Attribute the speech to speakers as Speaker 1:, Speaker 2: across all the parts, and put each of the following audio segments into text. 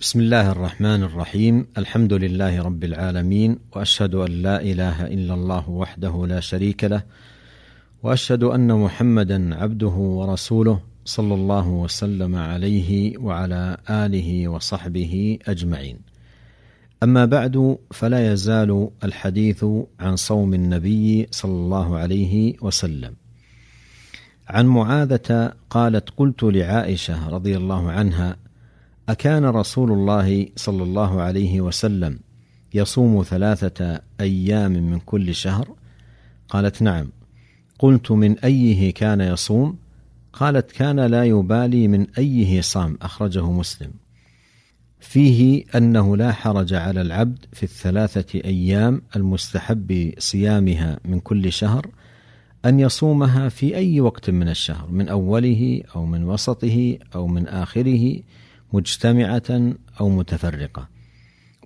Speaker 1: بسم الله الرحمن الرحيم. الحمد لله رب العالمين وأشهد أن لا إله إلا الله وحده لا شريك له وأشهد أن محمدا عبده ورسوله صلى الله وسلم عليه وعلى آله وصحبه أجمعين. أما بعد فلا يزال الحديث عن صوم النبي صلى الله عليه وسلم. عن معاذة قالت قلت لعائشة رضي الله عنها أكان رسول الله صلى الله عليه وسلم يصوم ثلاثة أيام من كل شهر؟ قالت نعم. قلت من أيه كان يصوم؟ قالت كان لا يبالي من أيه صام أخرجه مسلم. فيه أنه لا حرج على العبد في الثلاثة أيام المستحب صيامها من كل شهر أن يصومها في أي وقت من الشهر من أوله أو من وسطه أو من آخره مجتمعة أو متفرقة.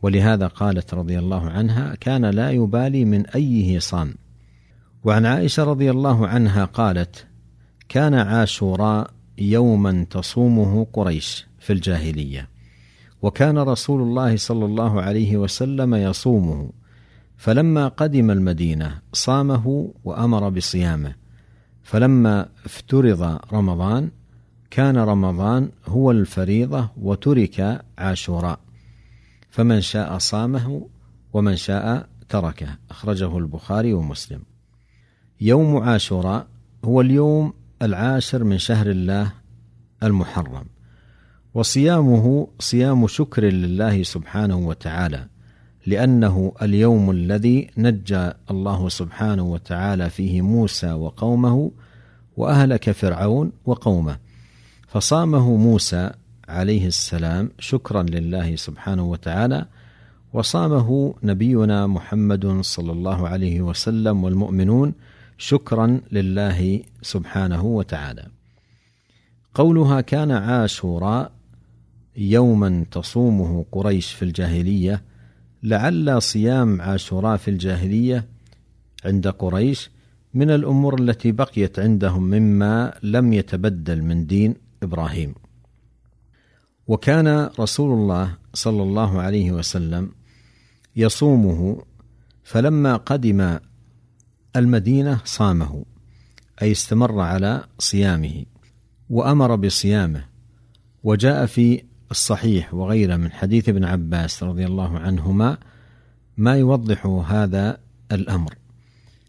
Speaker 1: ولهذا قالت رضي الله عنها كان لا يبالي من أيه صام. وعن عائشة رضي الله عنها قالت كان عاشوراء يوما تصومه قريش في الجاهلية وكان رسول الله صلى الله عليه وسلم يصومه فلما قدم المدينة صامه وأمر بصيامه فلما افترض رمضان كان رمضان هو الفريضة وترك عاشوراء فمن شاء صامه ومن شاء تركه أخرجه البخاري ومسلم. يوم عاشوراء هو اليوم العاشر من شهر الله المحرم وصيامه صيام شكر لله سبحانه وتعالى لأنه اليوم الذي نجى الله سبحانه وتعالى فيه موسى وقومه وأهلك فرعون وقومه. فصامه موسى عليه السلام شكرا لله سبحانه وتعالى وصامه نبينا محمد صلى الله عليه وسلم والمؤمنون شكرا لله سبحانه وتعالى. قولها كان عاشوراء يوما تصومه قريش في الجاهلية لعل صيام عاشوراء في الجاهلية عند قريش من الأمور التي بقيت عندهم مما لم يتبدل من دين إبراهيم. وكان رسول الله صلى الله عليه وسلم يصومه فلما قدم المدينة صامه أي استمر على صيامه وأمر بصيامه وجاء في الصحيح وغيره من حديث ابن عباس رضي الله عنهما ما يوضح هذا الأمر.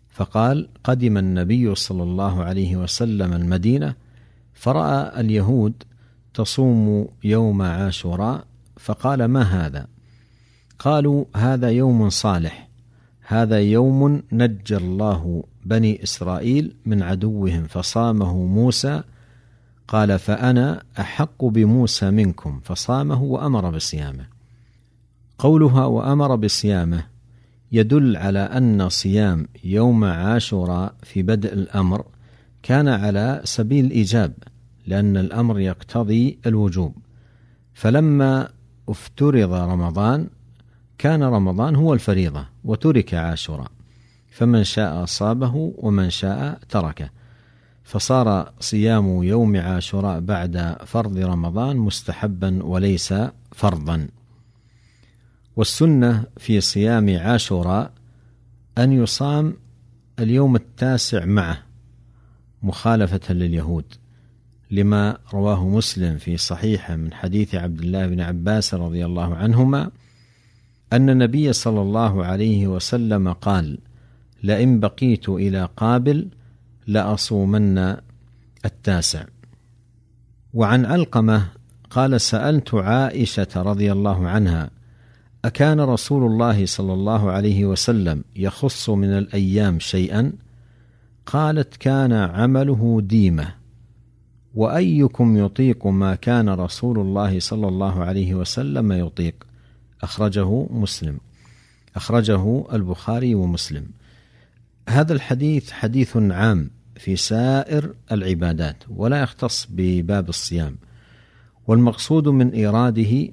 Speaker 1: فقال قدم النبي صلى الله عليه وسلم المدينة فراى اليهود تصوم يوم عاشوراء فقال ما هذا؟ قالوا هذا يوم صالح هذا يوم نجى الله بني إسرائيل من عدوهم فصامه موسى قال فأنا أحق بموسى منكم فصامه وأمر بصيامه. قولها وأمر بصيامه يدل على أن صيام يوم عاشوراء في بدء الأمر كان على سبيل الإيجاب لأن الأمر يقتضي الوجوب. فلما افترض رمضان كان رمضان هو الفريضة وترك عاشوراء. فمن شاء أصابه ومن شاء تركه. فصار صيام يوم عاشوراء بعد فرض رمضان مستحبا وليس فرضا. والسنة في صيام عاشوراء أن يصام اليوم التاسع معه. مخالفة لليهود لما رواه مسلم في صحيحة من حديث عبد الله بن عباس رضي الله عنهما أن النبي صلى الله عليه وسلم قال لئن بقيت إلى قابل لأصومن التاسع وعن علقمة قال سألت عائشة رضي الله عنها أكان رسول الله صلى الله عليه وسلم يخص من الأيام شيئا؟ قالت كان عمله ديمة وأيكم يطيق ما كان رسول الله صلى الله عليه وسلم يطيق. أخرجه مسلم. أخرجه البخاري ومسلم. هذا الحديث حديث عام في سائر العبادات ولا يختص بباب الصيام والمقصود من إيراده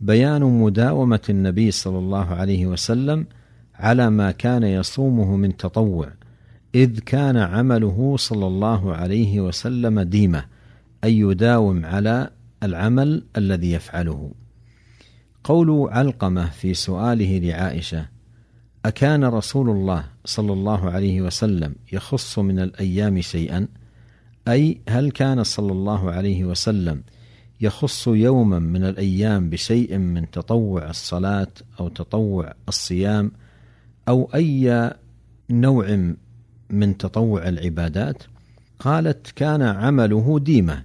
Speaker 1: بيان مداومة النبي صلى الله عليه وسلم على ما كان يصومه من تطوع إذ كان عمله صلى الله عليه وسلم ديمة أي يداوم على العمل الذي يفعله. قول علقمة في سؤاله لعائشة أكان رسول الله صلى الله عليه وسلم يخص من الأيام شيئا؟ أي هل كان صلى الله عليه وسلم يخص يوما من الأيام بشيء من تطوع الصلاة أو تطوع الصيام؟ أو أي نوع من تطوع العبادات قالت كان عمله ديمه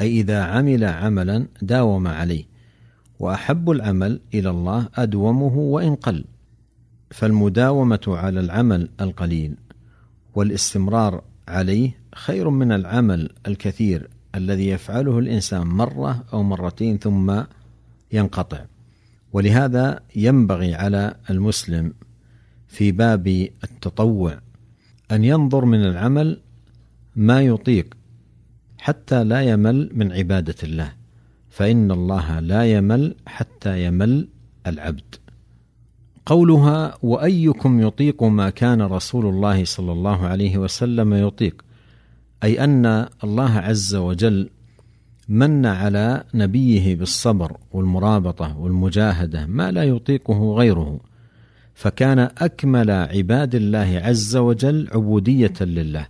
Speaker 1: أي إذا عمل عملا داوم عليه وأحب العمل إلى الله أدومه وإن قل. فالمداومة على العمل القليل والاستمرار عليه خير من العمل الكثير الذي يفعله الإنسان مرة أو مرتين ثم ينقطع. ولهذا ينبغي على المسلم في باب التطوع أن ينظر من العمل ما يطيق حتى لا يمل من عبادة الله. فإن الله لا يمل حتى يمل العبد. قولها وأيكم يطيق ما كان رسول الله صلى الله عليه وسلم يطيق؟ أي أن الله عز وجل من على نبيه بالصبر والمرابطة والمجاهدة ما لا يطيقه غيره. فكان أكمل عباد الله عز وجل عبودية لله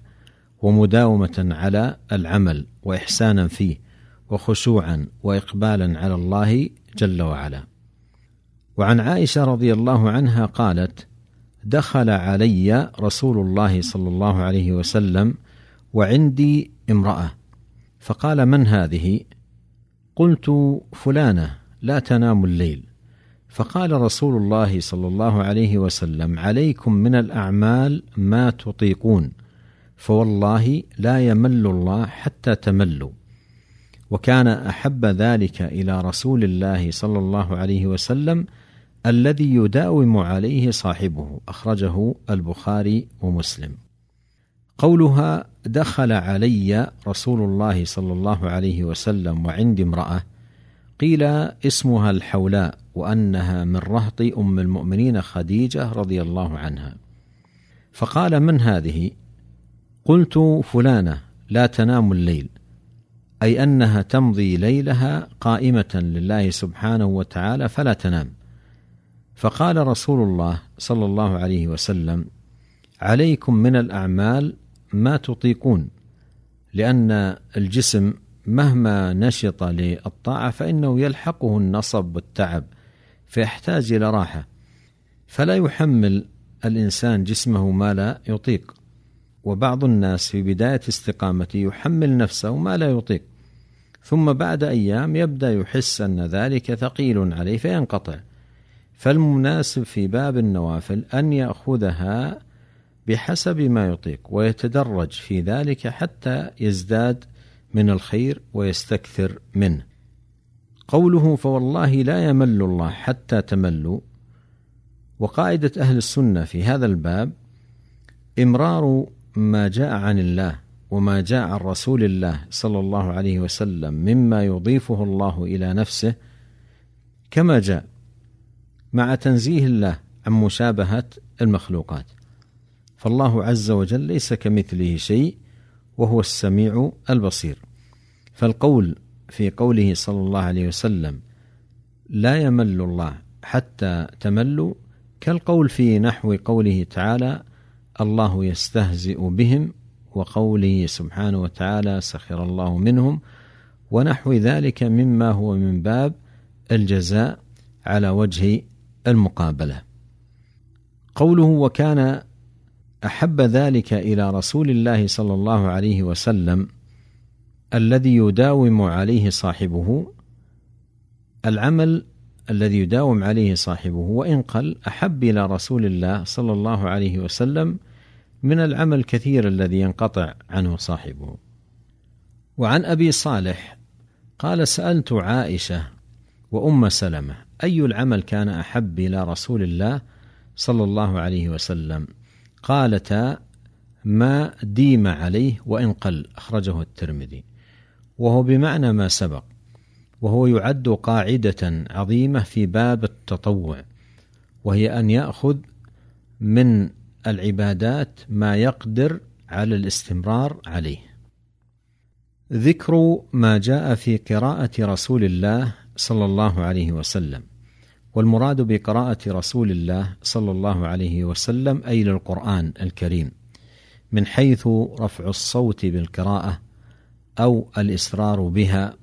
Speaker 1: ومداومة على العمل وإحسانا فيه وخشوعا واقبالا على الله جل وعلا. وعن عائشة رضي الله عنها قالت دخل علي رسول الله صلى الله عليه وسلم وعندي امرأة فقال من هذه؟ قلت فلانة لا تنام الليل. فقال رسول الله صلى الله عليه وسلم عليكم من الأعمال ما تطيقون فوالله لا يمل الله حتى تملوا. وكان أحب ذلك إلى رسول الله صلى الله عليه وسلم الذي يداوم عليه صاحبه أخرجه البخاري ومسلم. قولها دخل علي رسول الله صلى الله عليه وسلم وعندي امرأة قيل اسمها الحولاء. وأنها من رهط أم المؤمنين خديجة رضي الله عنها. فقال من هذه؟ قلت فلانة لا تنام الليل. أي أنها تمضي ليلها قائمة لله سبحانه وتعالى فلا تنام. فقال رسول الله صلى الله عليه وسلم عليكم من الأعمال ما تطيقون لأن الجسم مهما نشط للطاعة فإنه يلحقه النصب والتعب. فيحتاج إلى راحة. فلا يحمل الإنسان جسمه ما لا يطيق. وبعض الناس في بداية استقامته يحمل نفسه ما لا يطيق. ثم بعد أيام يبدأ يحس أن ذلك ثقيل عليه فينقطع. فالمناسب في باب النوافل أن يأخذها بحسب ما يطيق ويتدرج في ذلك حتى يزداد من الخير ويستكثر منه. قوله فوالله لا يمل الله حتى تملوا. وقاعدة أهل السنة في هذا الباب إمرار ما جاء عن الله وما جاء عن رسول الله صلى الله عليه وسلم مما يضيفه الله إلى نفسه كما جاء مع تنزيه الله عن مشابهة المخلوقات. فالله عز وجل ليس كمثله شيء وهو السميع البصير. فالقول في قوله صلى الله عليه وسلم لا يمل الله حتى تملوا كالقول في نحو قوله تعالى الله يستهزئ بهم وقوله سبحانه وتعالى سخر الله منهم ونحو ذلك مما هو من باب الجزاء على وجه المقابلة. قوله وكان أحب ذلك إلى رسول الله صلى الله عليه وسلم الذي يداوم عليه صاحبه العمل الذي يداوم عليه صاحبه وإن قل أحب إلى رسول الله صلى الله عليه وسلم من العمل الكثير الذي ينقطع عنه صاحبه. وعن أبي صالح قال سألت عائشة وأم سلمة أي العمل كان أحب إلى رسول الله صلى الله عليه وسلم؟ قالتا ما ديم عليه وإن قل أخرجه الترمذي. وهو بمعنى ما سبق وهو يعد قاعدة عظيمة في باب التطوع وهي أن يأخذ من العبادات ما يقدر على الاستمرار عليه. ذكر ما جاء في قراءة رسول الله صلى الله عليه وسلم والمراد بقراءة رسول الله صلى الله عليه وسلم أي للقرآن الكريم من حيث رفع الصوت بالقراءة أو الإسرار بها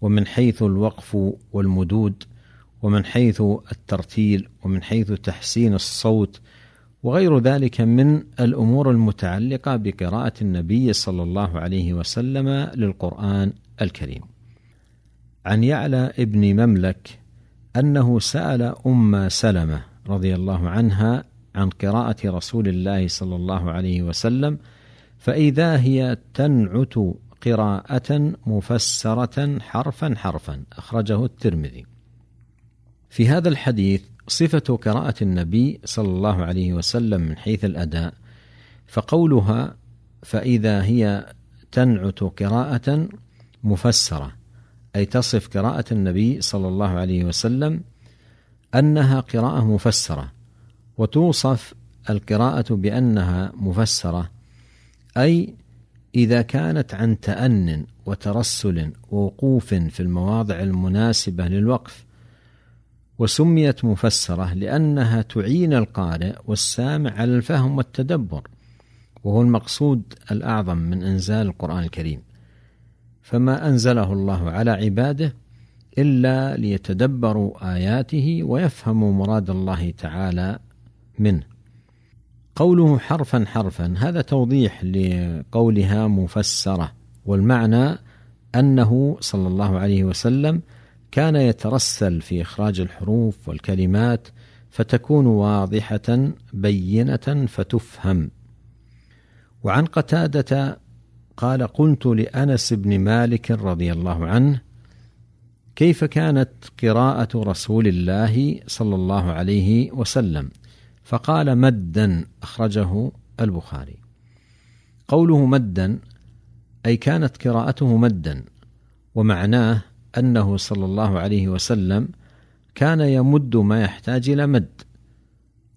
Speaker 1: ومن حيث الوقف والمدود ومن حيث الترتيل ومن حيث تحسين الصوت وغير ذلك من الأمور المتعلقة بقراءة النبي صلى الله عليه وسلم للقرآن الكريم. عن يعلى ابن مملك أنه سأل أم سلمة رضي الله عنها عن قراءة رسول الله صلى الله عليه وسلم فإذا هي تنعت قراءة مفسرة حرفا حرفا أخرجه الترمذي. في هذا الحديث صفة قراءة النبي صلى الله عليه وسلم من حيث الأداء فقولها فإذا هي تنعت قراءة مفسرة أي تصف قراءة النبي صلى الله عليه وسلم أنها قراءة مفسرة وتوصف القراءة بأنها مفسرة أي إذا كانت عن تأن وترسل ووقوف في المواضع المناسبة للوقف وسميت مفسرة لأنها تعين القارئ والسامع على الفهم والتدبر وهو المقصود الأعظم من إنزال القرآن الكريم. فما أنزله الله على عباده إلا ليتدبروا آياته ويفهموا مراد الله تعالى منه. قوله حرفا حرفا هذا توضيح لقولها مفسرة والمعنى أنه صلى الله عليه وسلم كان يترسل في إخراج الحروف والكلمات فتكون واضحة بينة فتفهم. وعن قتادة قال قلت لأنس بن مالك رضي الله عنه كيف كانت قراءة رسول الله صلى الله عليه وسلم؟ فقال مدا أخرجه البخاري. قوله مدا أي كانت قراءته مدا ومعناه أنه صلى الله عليه وسلم كان يمد ما يحتاج إلى مد.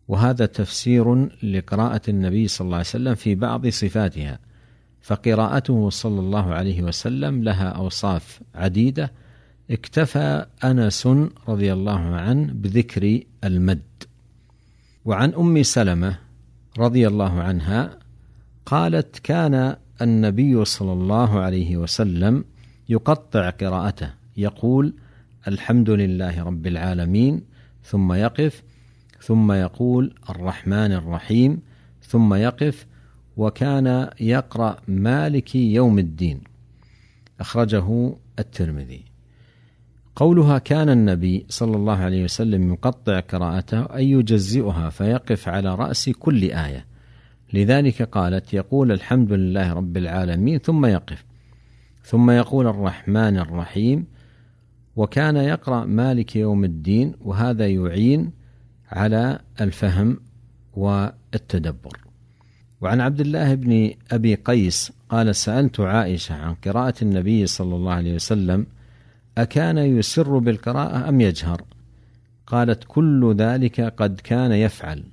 Speaker 1: وهذا تفسير لقراءة النبي صلى الله عليه وسلم في بعض صفاتها. فقراءته صلى الله عليه وسلم لها أوصاف عديدة. اكتفى أنس رضي الله عنه بذكر المد. وعن أم سلمة رضي الله عنها قالت كان النبي صلى الله عليه وسلم يقطع قراءته يقول الحمد لله رب العالمين ثم يقف ثم يقول الرحمن الرحيم ثم يقف وكان يقرأ مالك يوم الدين أخرجه الترمذي. قولها كان النبي صلى الله عليه وسلم يقطع قراءته أي يجزئها فيقف على رأس كل آية. لذلك قالت يقول الحمد لله رب العالمين ثم يقف. ثم يقول الرحمن الرحيم وكان يقرأ مالك يوم الدين وهذا يعين على الفهم والتدبر. وعن عبد الله بن أبي قيس قال سألت عائشة عن قراءة النبي صلى الله عليه وسلم أكان يسر بالقراءة أم يجهر؟ قالت كل ذلك قد كان يفعل.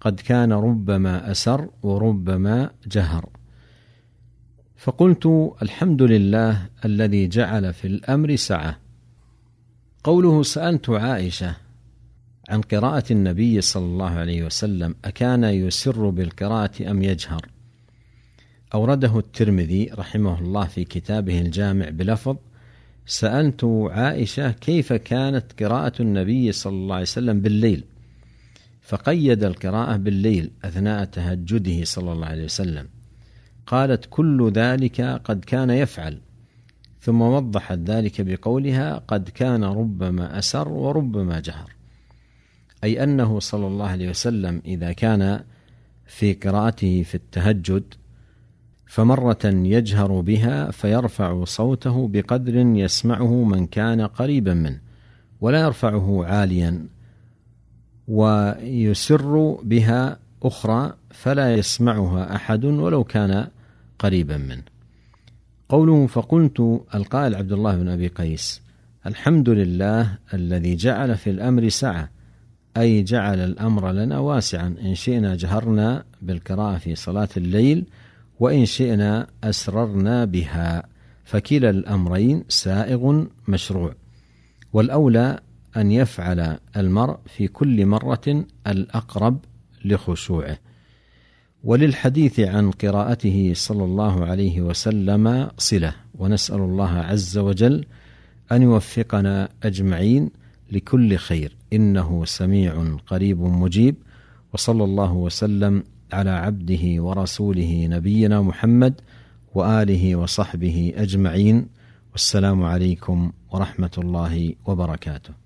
Speaker 1: قد كان ربما أسر وربما جهر. فقلت الحمد لله الذي جعل في الأمر سعة. قوله سألت عائشة عن قراءة النبي صلى الله عليه وسلم أكان يسر بالقراءة أم يجهر؟ أورده الترمذي رحمه الله في كتابه الجامع بلفظ: سألت عائشة كيف كانت قراءة النبي صلى الله عليه وسلم بالليل؟ فقيد القراءة بالليل أثناء تهجده صلى الله عليه وسلم. قالت: كل ذلك قد كان يفعل ثم وضحت ذلك بقولها قد كان ربما أسر وربما جهر أي أنه صلى الله عليه وسلم إذا كان في قراءته في التهجد فمرة يجهر بها فيرفع صوته بقدر يسمعه من كان قريبا منه ولا يرفعه عاليا ويسر بها أخرى فلا يسمعها أحد ولو كان قريبا منه. قوله فقلت القائل عبد الله بن أبي قيس الحمد لله الذي جعل في الأمر سعة أي جعل الأمر لنا واسعا إن شئنا جهرنا بالقراءة في صلاة الليل وإن شئنا أسررنا بها. فكلا الأمرين سائغ مشروع. والأولى أن يفعل المرء في كل مرة الأقرب لخشوعه. وللحديث عن قراءته صلى الله عليه وسلم صلة. ونسأل الله عز وجل أن يوفقنا أجمعين لكل خير. إنه سميع قريب مجيب. وصلى الله وسلم على عبده ورسوله نبينا محمد وآله وصحبه أجمعين والسلام عليكم ورحمة الله وبركاته.